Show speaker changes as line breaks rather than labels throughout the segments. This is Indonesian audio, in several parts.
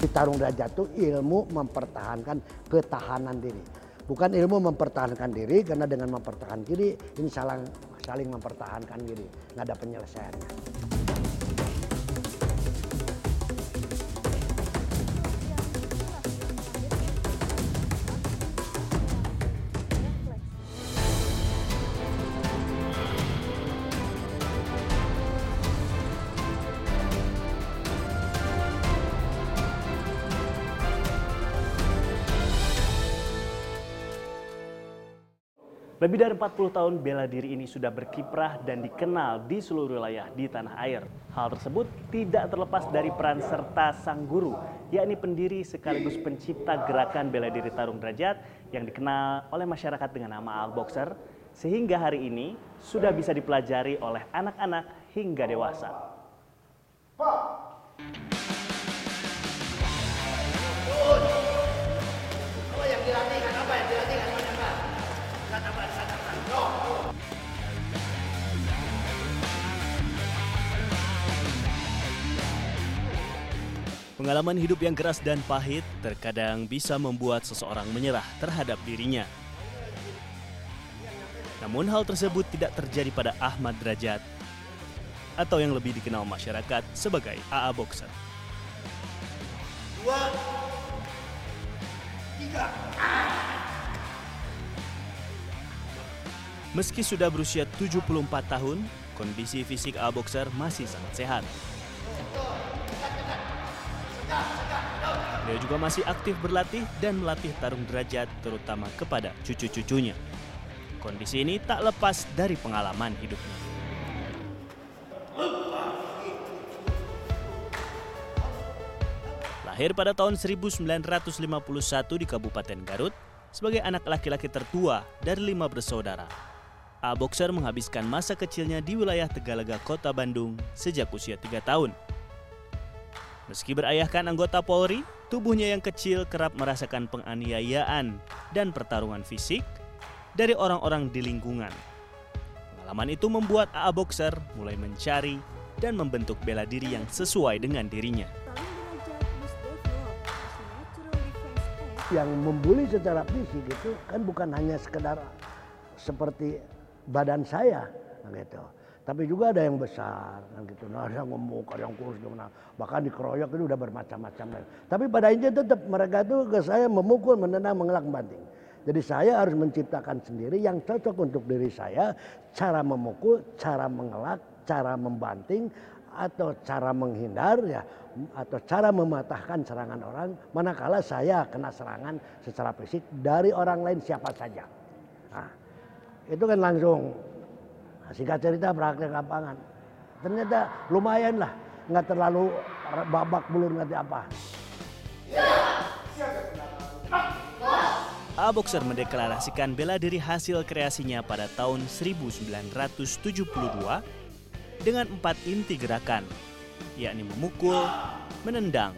Di tarung derajat itu ilmu mempertahankan ketahanan diri. Bukan ilmu mempertahankan diri karena dengan mempertahankan diri ini saling saling mempertahankan diri, nggak ada penyelesaiannya.
Lebih dari 40 tahun bela diri ini sudah berkiprah dan dikenal di seluruh wilayah di tanah air. Hal tersebut tidak terlepas dari peran serta sang guru, yakni pendiri sekaligus pencipta gerakan bela diri tarung derajat yang dikenal oleh masyarakat dengan nama Al Boxer, sehingga hari ini sudah bisa dipelajari oleh anak-anak hingga dewasa. Pengalaman hidup yang keras dan pahit terkadang bisa membuat seseorang menyerah terhadap dirinya. Namun hal tersebut tidak terjadi pada Ahmad Derajat atau yang lebih dikenal masyarakat sebagai AA Boxer. Meski sudah berusia 74 tahun, kondisi fisik AA Boxer masih sangat sehat. Dia juga masih aktif berlatih dan melatih tarung derajat terutama kepada cucu-cucunya. Kondisi ini tak lepas dari pengalaman hidupnya. Lahir pada tahun 1951 di Kabupaten Garut sebagai anak laki-laki tertua dari lima bersaudara. A Boxer menghabiskan masa kecilnya di wilayah Tegalega, Kota Bandung sejak usia tiga tahun. Meski berayahkan anggota Polri, tubuhnya yang kecil kerap merasakan penganiayaan dan pertarungan fisik dari orang-orang di lingkungan. Pengalaman itu membuat AA Boxer mulai mencari dan membentuk bela diri yang sesuai dengan dirinya.
Yang membuli secara fisik itu kan bukan hanya sekedar seperti badan saya gitu. Tapi juga ada yang besar kan gitu. Nah, ada yang gemuk, ada yang kurus gimana. Bahkan dikeroyok itu udah bermacam-macam. Tapi pada intinya tetap mereka itu ke saya memukul, menendang, mengelak, membanting. Jadi saya harus menciptakan sendiri yang cocok untuk diri saya, cara memukul, cara mengelak, cara membanting, atau cara menghindar ya, atau cara mematahkan serangan orang. Manakala saya kena serangan secara fisik dari orang lain siapa saja. Nah, itu kan langsung singkat cerita praktek lapangan. Ternyata lumayan lah, nggak terlalu babak belur ngerti apa.
A Boxer mendeklarasikan bela diri hasil kreasinya pada tahun 1972 dengan empat inti gerakan, yakni memukul, menendang,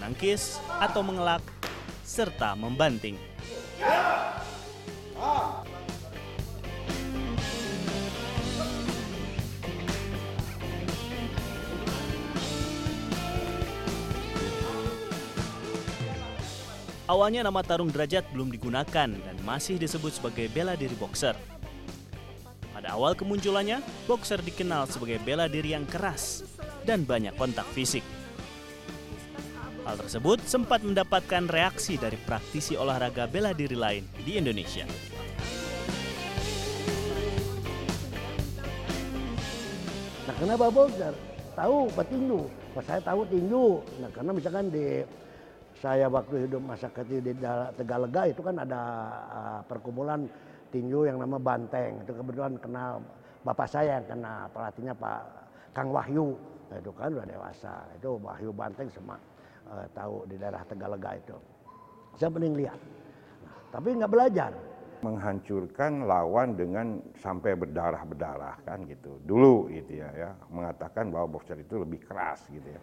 menangkis atau mengelak, serta membanting. Awalnya nama tarung derajat belum digunakan dan masih disebut sebagai bela diri boxer. Pada awal kemunculannya, boxer dikenal sebagai bela diri yang keras dan banyak kontak fisik. Hal tersebut sempat mendapatkan reaksi dari praktisi olahraga bela diri lain di Indonesia.
Nah kenapa boxer? Tahu petinju. Pas saya tahu tinju. Nah karena misalkan di saya waktu hidup masa kecil di Tegalega itu kan ada uh, perkumpulan tinju yang nama Banteng. Itu kebetulan kenal bapak saya yang kenal pelatihnya Pak Kang Wahyu. Nah, itu kan udah dewasa. Itu Wahyu Banteng semua uh, tahu di daerah Tegalega itu. Saya mending lihat. Nah, tapi nggak belajar.
Menghancurkan lawan dengan sampai berdarah-berdarah kan gitu. Dulu gitu ya, ya mengatakan bahwa boxer itu lebih keras gitu ya.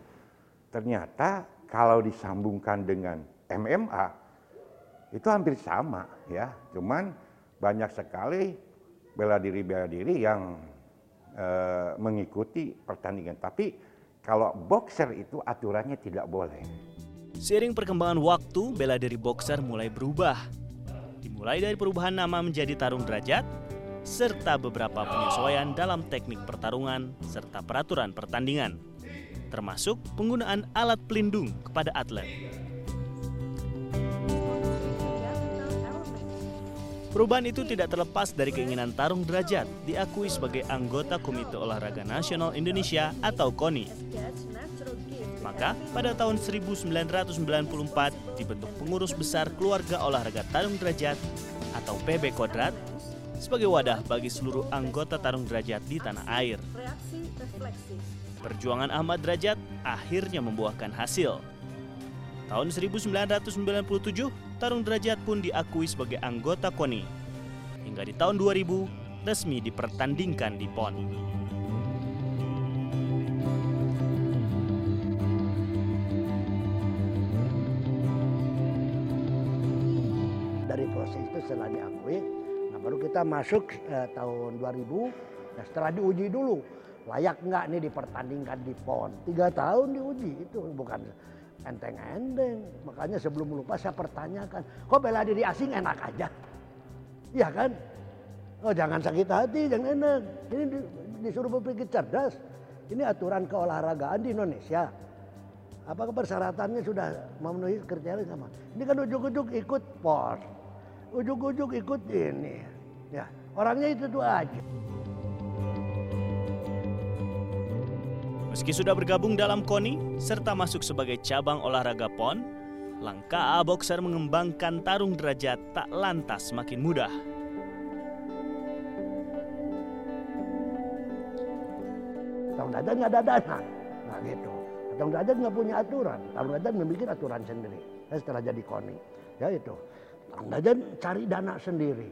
Ternyata kalau disambungkan dengan MMA itu hampir sama ya. Cuman banyak sekali bela diri bela diri yang e, mengikuti pertandingan. Tapi kalau boxer itu aturannya tidak boleh.
Seiring perkembangan waktu, bela diri boxer mulai berubah. Dimulai dari perubahan nama menjadi tarung derajat, serta beberapa penyesuaian dalam teknik pertarungan serta peraturan pertandingan, termasuk penggunaan alat pelindung kepada atlet. Perubahan itu tidak terlepas dari keinginan Tarung Derajat diakui sebagai anggota Komite Olahraga Nasional Indonesia atau KONI. Maka pada tahun 1994 dibentuk pengurus besar keluarga olahraga Tarung Derajat atau PB Kodrat sebagai wadah bagi seluruh anggota Tarung Derajat di tanah air. Perjuangan Ahmad Derajat akhirnya membuahkan hasil. Tahun 1997, Tarung Derajat pun diakui sebagai anggota KONI. Hingga di tahun 2000, resmi dipertandingkan di PON.
Dari proses itu setelah diakui, nah baru kita masuk eh, tahun 2000, nah setelah diuji dulu, layak nggak nih dipertandingkan di PON. Tiga tahun diuji, itu bukan enteng-enteng. Makanya sebelum lupa saya pertanyakan, kok bela diri asing enak aja? Iya kan? Oh jangan sakit hati, jangan enak. Ini disuruh berpikir cerdas. Ini aturan keolahragaan di Indonesia. Apakah persyaratannya sudah memenuhi kriteria sama? Ini kan ujuk-ujuk ikut pos, ujuk-ujuk ikut ini. Ya, orangnya itu tuh aja.
Meski sudah bergabung dalam KONI serta masuk sebagai cabang olahraga PON, langkah A Boxer mengembangkan tarung derajat tak lantas makin mudah.
Tarung derajat nggak ada dana, nah gitu. Tarung derajat nggak punya aturan, tarung derajat membuat aturan sendiri. Ya, setelah jadi KONI, ya itu. Tarung derajat cari dana sendiri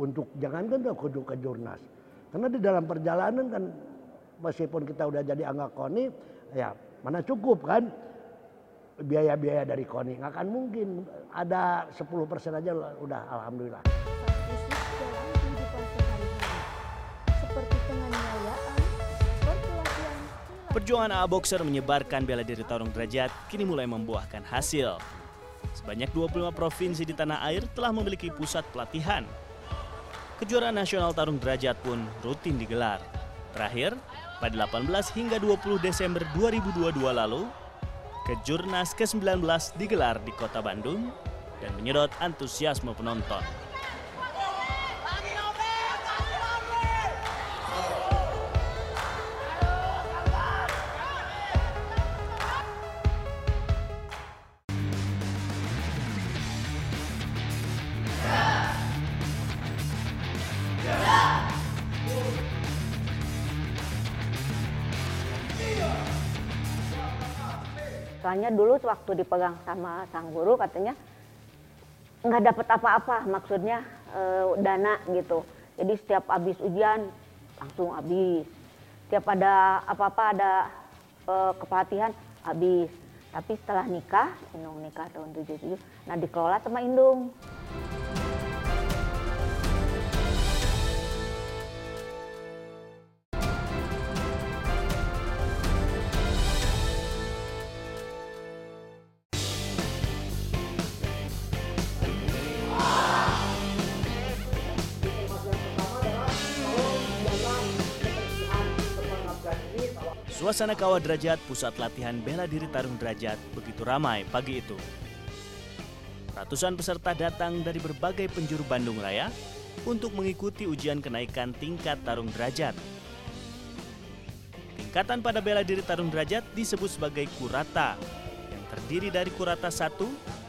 untuk jangankan ke, ke jurnas. Karena di dalam perjalanan kan meskipun kita udah jadi anggota KONI, ya mana cukup kan biaya-biaya dari KONI nggak akan mungkin ada 10 persen aja udah alhamdulillah.
Perjuangan AA Boxer menyebarkan bela diri tarung derajat kini mulai membuahkan hasil. Sebanyak 25 provinsi di tanah air telah memiliki pusat pelatihan. Kejuaraan nasional tarung derajat pun rutin digelar. Terakhir, pada 18 hingga 20 Desember 2022 lalu, Kejurnas ke-19 digelar di kota Bandung dan menyedot antusiasme penonton.
Soalnya dulu waktu dipegang sama sang guru katanya nggak dapat apa-apa, maksudnya e, dana gitu. Jadi setiap habis ujian langsung habis. Setiap ada apa-apa ada e, kepelatihan habis. Tapi setelah nikah, Indung nikah tahun 77, nah dikelola sama Indung.
Suasana kawah derajat pusat latihan bela diri tarung derajat begitu ramai pagi itu. Ratusan peserta datang dari berbagai penjuru Bandung Raya untuk mengikuti ujian kenaikan tingkat tarung derajat. Tingkatan pada bela diri tarung derajat disebut sebagai kurata yang terdiri dari kurata 1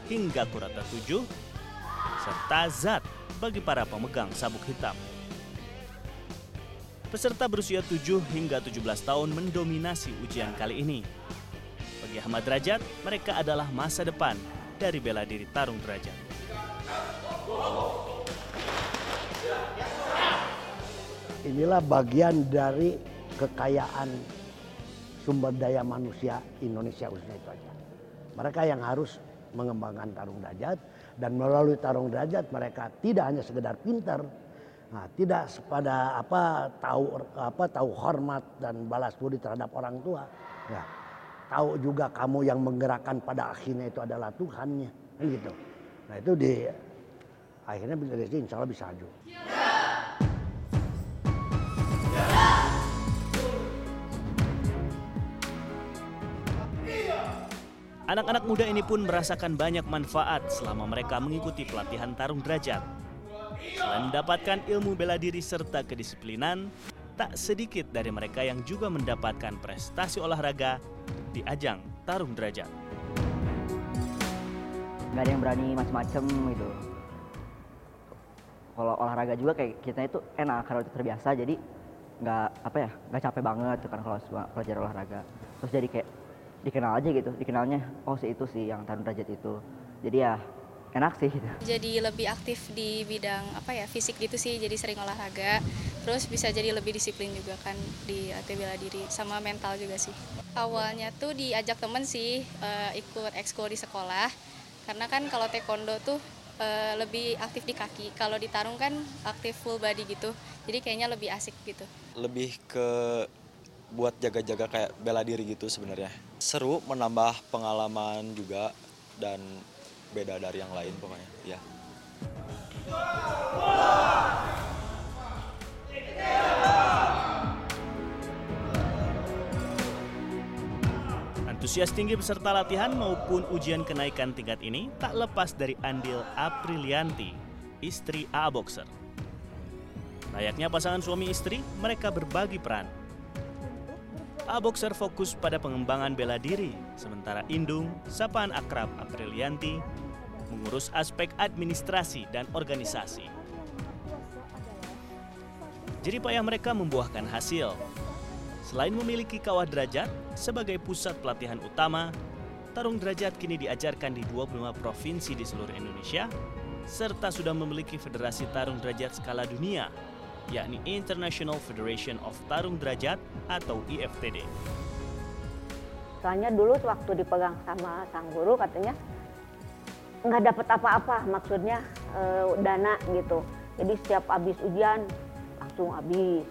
hingga kurata 7 serta zat bagi para pemegang sabuk hitam. Peserta berusia 7 hingga 17 tahun mendominasi ujian kali ini. Bagi Ahmad Derajat, mereka adalah masa depan dari bela diri tarung derajat.
Inilah bagian dari kekayaan sumber daya manusia Indonesia khususnya itu aja. Mereka yang harus mengembangkan tarung derajat dan melalui tarung derajat mereka tidak hanya sekedar pintar, Nah, tidak pada apa tahu apa tahu hormat dan balas budi terhadap orang tua. Ya. tahu juga kamu yang menggerakkan pada akhirnya itu adalah Tuhannya, kan gitu. Nah itu di akhirnya insya Allah bisa maju.
Anak-anak muda ini pun merasakan banyak manfaat selama mereka mengikuti pelatihan tarung derajat. Selain mendapatkan ilmu bela diri serta kedisiplinan, tak sedikit dari mereka yang juga mendapatkan prestasi olahraga di ajang tarung derajat.
Gak ada yang berani macam-macam gitu. Kalau olahraga juga kayak kita itu enak karena itu terbiasa jadi nggak apa ya nggak capek banget kan kalau belajar olahraga. Terus jadi kayak dikenal aja gitu dikenalnya oh si itu sih yang tarung derajat itu jadi ya enak sih gitu.
Jadi lebih aktif di bidang apa ya fisik gitu sih, jadi sering olahraga. Terus bisa jadi lebih disiplin juga kan di latih bela diri sama mental juga sih. Awalnya tuh diajak temen sih uh, ikut ekskul di sekolah. Karena kan kalau taekwondo tuh uh, lebih aktif di kaki. Kalau di tarung kan aktif full body gitu. Jadi kayaknya lebih asik gitu.
Lebih ke buat jaga-jaga kayak bela diri gitu sebenarnya. Seru, menambah pengalaman juga dan beda dari yang lain pokoknya. Ya.
Antusias tinggi peserta latihan maupun ujian kenaikan tingkat ini tak lepas dari andil Aprilianti, istri A Boxer. Layaknya pasangan suami istri, mereka berbagi peran A-Boxer fokus pada pengembangan bela diri, sementara Indung, sapaan akrab Aprilianti, mengurus aspek administrasi dan organisasi. Jadi payah mereka membuahkan hasil. Selain memiliki kawah derajat sebagai pusat pelatihan utama, tarung derajat kini diajarkan di 25 provinsi di seluruh Indonesia, serta sudah memiliki federasi tarung derajat skala dunia yakni International Federation of Tarung Derajat atau IFTD.
Soalnya dulu waktu dipegang sama sang guru katanya nggak dapat apa-apa maksudnya e, dana gitu. Jadi setiap habis ujian langsung habis.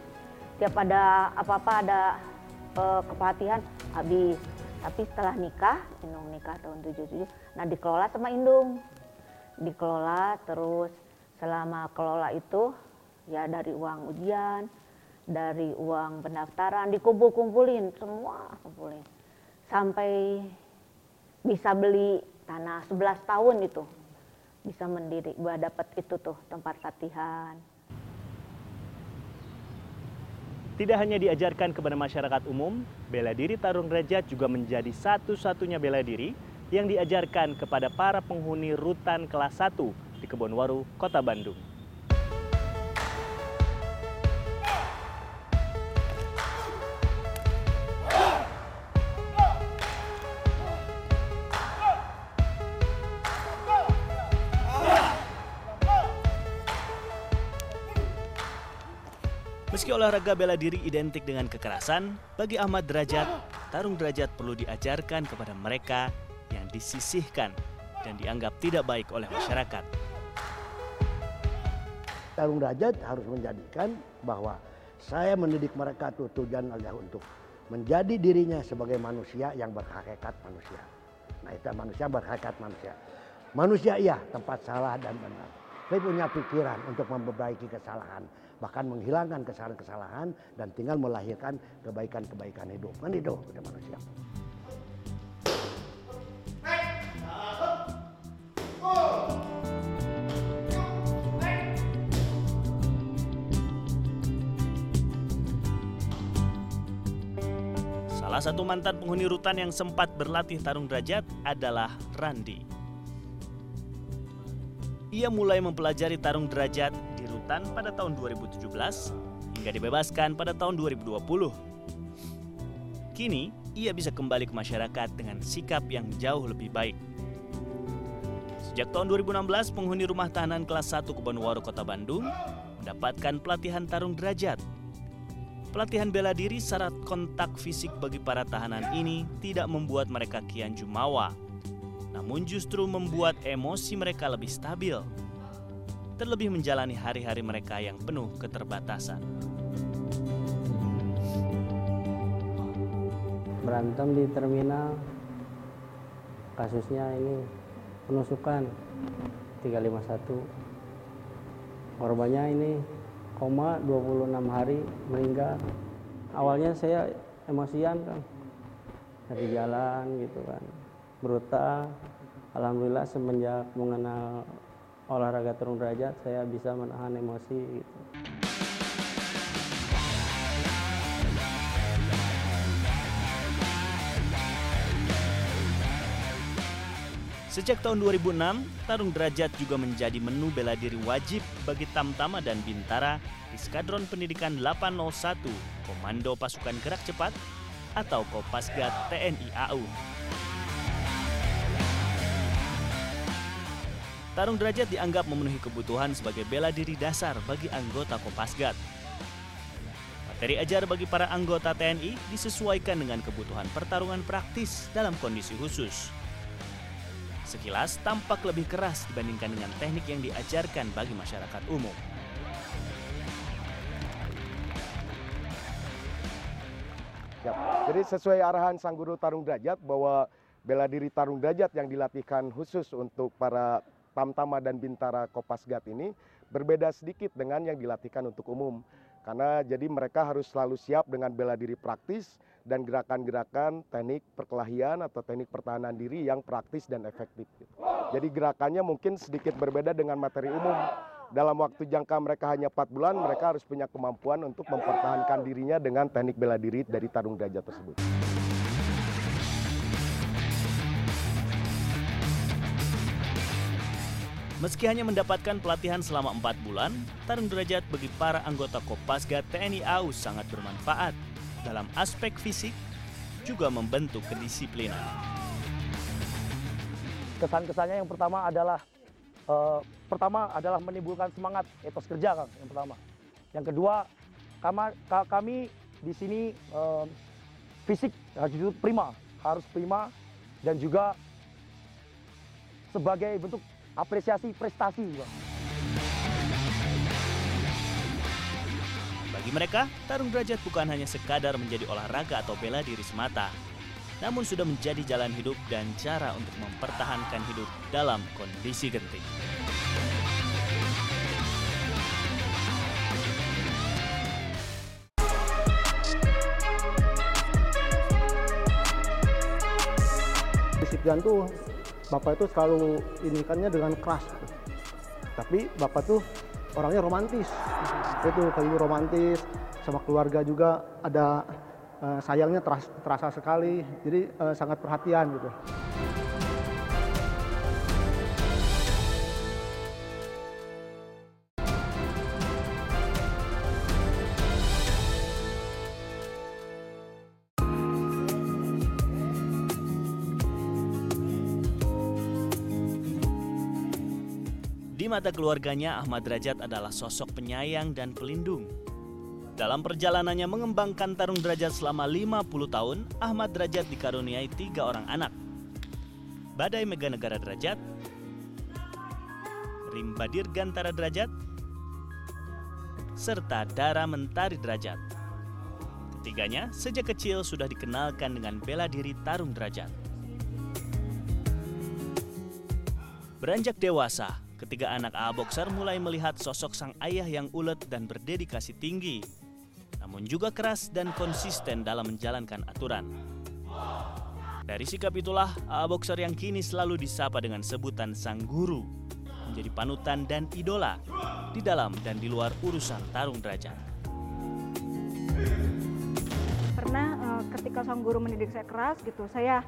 Setiap ada apa-apa ada e, kepelatihan habis. Tapi setelah nikah, Indung nikah tahun 77, nah dikelola sama Indung. Dikelola terus selama kelola itu ya dari uang ujian, dari uang pendaftaran dikumpul-kumpulin semua kumpulin. Sampai bisa beli tanah 11 tahun itu. Bisa mendiri gua dapat itu tuh tempat latihan.
Tidak hanya diajarkan kepada masyarakat umum, bela diri tarung derajat juga menjadi satu-satunya bela diri yang diajarkan kepada para penghuni rutan kelas 1 di Kebonwaru, Kota Bandung. Olahraga bela diri identik dengan kekerasan, bagi Ahmad Derajat, tarung derajat perlu diajarkan kepada mereka yang disisihkan dan dianggap tidak baik oleh masyarakat.
Tarung derajat harus menjadikan bahwa saya mendidik mereka tuh tujuan adalah untuk menjadi dirinya sebagai manusia yang berhakikat manusia. Nah itu manusia berhakikat manusia. Manusia iya tempat salah dan benar. Saya punya pikiran untuk memperbaiki kesalahan bahkan menghilangkan kesalahan-kesalahan dan tinggal melahirkan kebaikan-kebaikan hidup. Kan itu udah manusia.
Salah satu mantan penghuni rutan yang sempat berlatih tarung derajat adalah Randi. Ia mulai mempelajari tarung derajat pada tahun 2017 hingga dibebaskan pada tahun 2020. Kini, ia bisa kembali ke masyarakat dengan sikap yang jauh lebih baik. Sejak tahun 2016, penghuni rumah tahanan kelas 1 Kebonwaru Kota Bandung mendapatkan pelatihan tarung derajat. Pelatihan bela diri syarat kontak fisik bagi para tahanan ini tidak membuat mereka kian jumawa, namun justru membuat emosi mereka lebih stabil terlebih menjalani hari-hari mereka yang penuh keterbatasan.
berantem di terminal kasusnya ini penusukan 351 korbannya ini koma 26 hari meninggal. Awalnya saya emosian kan dari jalan gitu kan brutal. Alhamdulillah semenjak mengenal olahraga turun derajat saya bisa menahan emosi gitu.
Sejak tahun 2006, tarung derajat juga menjadi menu bela diri wajib bagi Tamtama dan Bintara di Skadron Pendidikan 801 Komando Pasukan Gerak Cepat atau Kopasgat TNI AU. Tarung derajat dianggap memenuhi kebutuhan sebagai bela diri dasar bagi anggota Kopasgat. Materi ajar bagi para anggota TNI disesuaikan dengan kebutuhan pertarungan praktis dalam kondisi khusus. Sekilas tampak lebih keras dibandingkan dengan teknik yang diajarkan bagi masyarakat umum.
Siap. Jadi sesuai arahan Sang Guru Tarung Derajat bahwa bela diri Tarung Derajat yang dilatihkan khusus untuk para Tamtama dan Bintara Kopasgat ini berbeda sedikit dengan yang dilatihkan untuk umum. Karena jadi mereka harus selalu siap dengan bela diri praktis dan gerakan-gerakan teknik perkelahian atau teknik pertahanan diri yang praktis dan efektif. Jadi gerakannya mungkin sedikit berbeda dengan materi umum. Dalam waktu jangka mereka hanya 4 bulan, mereka harus punya kemampuan untuk mempertahankan dirinya dengan teknik bela diri dari tarung derajat tersebut.
Meski hanya mendapatkan pelatihan selama empat bulan, tarung derajat bagi para anggota Kopasgat TNI AU sangat bermanfaat dalam aspek fisik juga membentuk kedisiplinan.
Kesan-kesannya yang pertama adalah uh, pertama adalah menimbulkan semangat etos kerja kan yang pertama. Yang kedua kami, kami di sini uh, fisik harus prima, harus prima dan juga sebagai bentuk apresiasi prestasi.
Bagi mereka, tarung derajat bukan hanya sekadar menjadi olahraga atau bela diri semata, namun sudah menjadi jalan hidup dan cara untuk mempertahankan hidup dalam kondisi genting.
Disiplin tuh bapak itu selalu inikannya dengan keras. Tapi bapak tuh orangnya romantis. Itu kayu romantis sama keluarga juga ada uh, sayangnya terasa, sekali. Jadi uh, sangat perhatian gitu
mata keluarganya, Ahmad Derajat adalah sosok penyayang dan pelindung. Dalam perjalanannya mengembangkan tarung derajat selama 50 tahun, Ahmad Derajat dikaruniai tiga orang anak. Badai Mega Negara Derajat, Rimba Dirgantara Derajat, serta Dara Mentari Derajat. Ketiganya sejak kecil sudah dikenalkan dengan bela diri tarung derajat. Beranjak dewasa, ketiga anak A boxer mulai melihat sosok sang ayah yang ulet dan berdedikasi tinggi, namun juga keras dan konsisten dalam menjalankan aturan. Dari sikap itulah A boxer yang kini selalu disapa dengan sebutan sang guru, menjadi panutan dan idola di dalam dan di luar urusan tarung derajat.
Pernah uh, ketika sang guru mendidik saya keras gitu, saya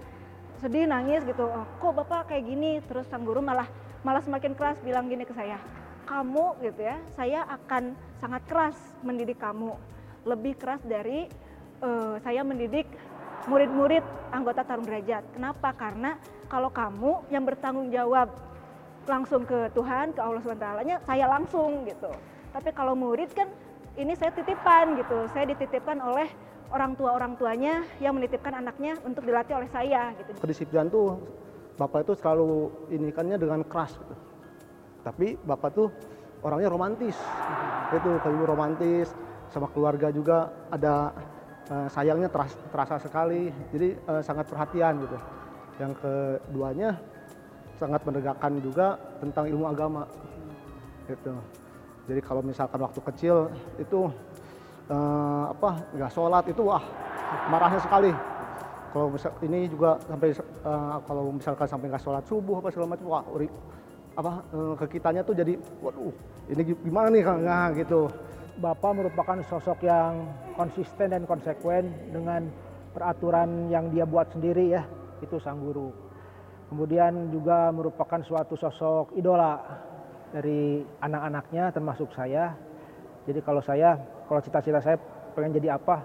sedih nangis gitu, oh, kok bapak kayak gini, terus sang guru malah malah semakin keras bilang gini ke saya, kamu gitu ya, saya akan sangat keras mendidik kamu, lebih keras dari uh, saya mendidik murid-murid anggota Tarung Derajat. Kenapa? Karena kalau kamu yang bertanggung jawab langsung ke Tuhan, ke Allah SWT, saya langsung gitu. Tapi kalau murid kan ini saya titipan gitu, saya dititipkan oleh orang tua orang tuanya yang menitipkan anaknya untuk dilatih oleh saya gitu.
Kedisiplinan tuh bapak itu selalu inikannya dengan keras gitu. tapi bapak tuh orangnya romantis itu kayu romantis sama keluarga juga ada uh, sayangnya terasa, terasa sekali. Jadi uh, sangat perhatian gitu. Yang keduanya sangat menegakkan juga tentang ilmu agama gitu. Jadi kalau misalkan waktu kecil itu uh, apa nggak sholat itu wah marahnya sekali. Kalau misal ini juga sampai uh, kalau misalkan sampai nggak sholat subuh apa segala macam wah uri, apa uh, ke kitanya tuh jadi waduh ini gimana nih kang nah, gitu.
Bapak merupakan sosok yang konsisten dan konsekuen dengan peraturan yang dia buat sendiri ya itu sang guru. Kemudian juga merupakan suatu sosok idola dari anak-anaknya termasuk saya. Jadi kalau saya, kalau cita-cita saya pengen jadi apa,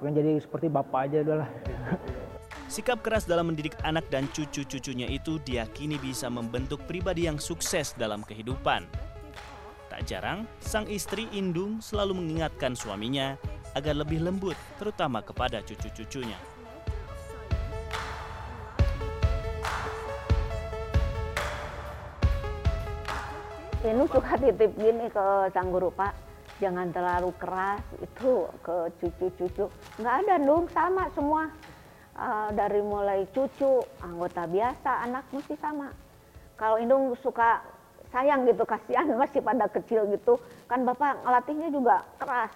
pengen jadi seperti bapak aja adalah.
Sikap keras dalam mendidik anak dan cucu-cucunya itu diyakini bisa membentuk pribadi yang sukses dalam kehidupan. Tak jarang, sang istri Indung selalu mengingatkan suaminya agar lebih lembut, terutama kepada cucu-cucunya.
Ini suka titip gini ke sang guru Pak, jangan terlalu keras itu ke cucu-cucu. Nggak ada dong, sama semua. Uh, dari mulai cucu, anggota biasa, anak mesti sama. Kalau Indung suka sayang gitu, kasihan masih pada kecil gitu, kan Bapak ngelatihnya juga keras.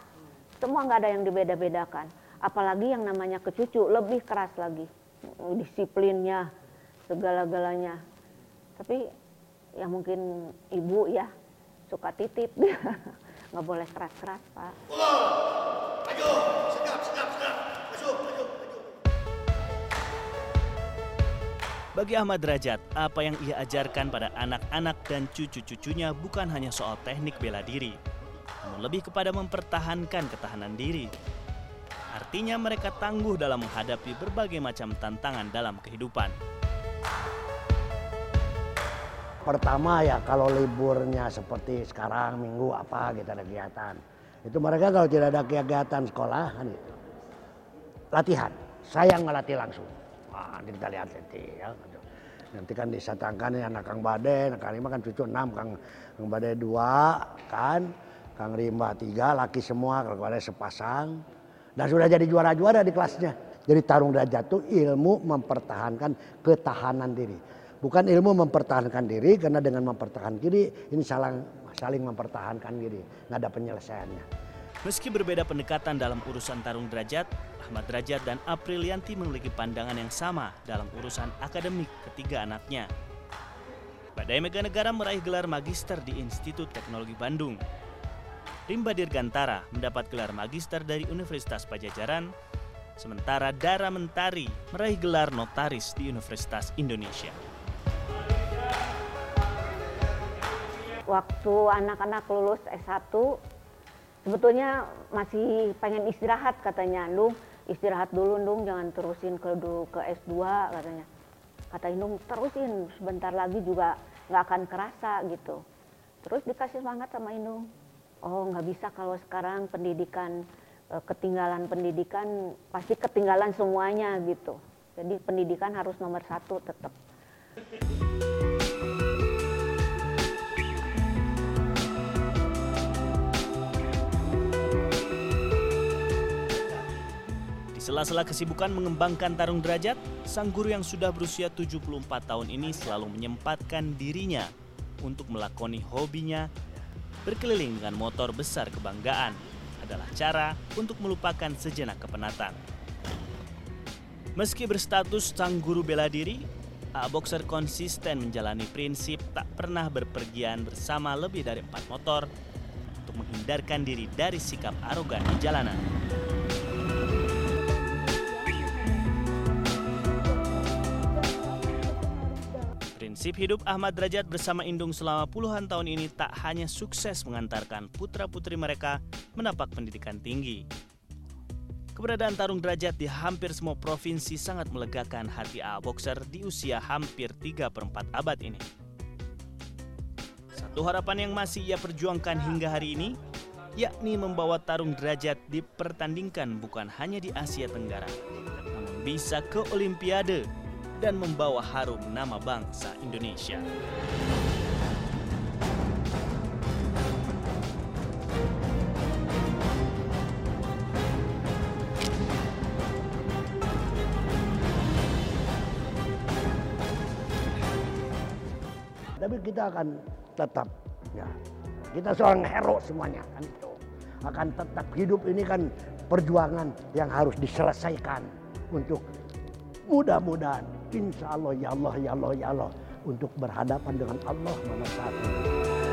Semua nggak ada yang dibeda-bedakan. Apalagi yang namanya ke cucu, lebih keras lagi. Disiplinnya, segala-galanya. Tapi ya mungkin ibu ya suka titip nggak boleh keras-keras pak.
Bagi Ahmad Derajat, apa yang ia ajarkan pada anak-anak dan cucu-cucunya bukan hanya soal teknik bela diri, namun lebih kepada mempertahankan ketahanan diri. Artinya mereka tangguh dalam menghadapi berbagai macam tantangan dalam kehidupan.
Pertama ya kalau liburnya seperti sekarang minggu apa kita ada kegiatan. Itu mereka kalau tidak ada kegiatan sekolah kan itu. Latihan. Saya ngelatih langsung. Wah, nanti kita lihat nanti ya. Nanti kan disatangkan ya anak Kang Bade, Kang Rima kan cucu enam, Kang, Kang Bade dua kan, Kang Rimba tiga, laki semua, Kang Bade sepasang. Dan sudah jadi juara-juara di kelasnya. Jadi tarung derajat itu ilmu mempertahankan ketahanan diri bukan ilmu mempertahankan diri karena dengan mempertahankan diri ini saling saling mempertahankan diri nggak ada penyelesaiannya.
Meski berbeda pendekatan dalam urusan tarung derajat, Ahmad Derajat dan Aprilianti memiliki pandangan yang sama dalam urusan akademik ketiga anaknya. Badai Mega Negara meraih gelar magister di Institut Teknologi Bandung. Rimba Dirgantara mendapat gelar magister dari Universitas Pajajaran, sementara Dara Mentari meraih gelar notaris di Universitas Indonesia.
Waktu anak-anak lulus S1 sebetulnya masih pengen istirahat katanya. Ndung istirahat dulu Ndung jangan terusin ke ke S2 katanya. Kata Indung terusin sebentar lagi juga nggak akan kerasa gitu. Terus dikasih semangat sama Indung oh nggak bisa kalau sekarang pendidikan eh, ketinggalan pendidikan pasti ketinggalan semuanya gitu. Jadi pendidikan harus nomor satu tetap
sela-sela kesibukan mengembangkan tarung derajat, sang guru yang sudah berusia 74 tahun ini selalu menyempatkan dirinya untuk melakoni hobinya berkeliling dengan motor besar kebanggaan adalah cara untuk melupakan sejenak kepenatan. Meski berstatus sang guru bela diri, A Boxer konsisten menjalani prinsip tak pernah berpergian bersama lebih dari empat motor untuk menghindarkan diri dari sikap arogan di jalanan. Prinsip hidup Ahmad Derajat bersama Indung selama puluhan tahun ini tak hanya sukses mengantarkan putra-putri mereka menapak pendidikan tinggi. Keberadaan Tarung Derajat di hampir semua provinsi sangat melegakan hati A Boxer di usia hampir 3 per 4 abad ini. Satu harapan yang masih ia perjuangkan hingga hari ini, yakni membawa Tarung Derajat dipertandingkan bukan hanya di Asia Tenggara, namun bisa ke Olimpiade dan membawa harum nama bangsa Indonesia.
Tapi kita akan tetap, ya, kita seorang hero semuanya kan itu akan tetap hidup ini kan perjuangan yang harus diselesaikan untuk mudah-mudahan insya Allah ya Allah ya Allah ya Allah untuk berhadapan dengan Allah pada saat ini.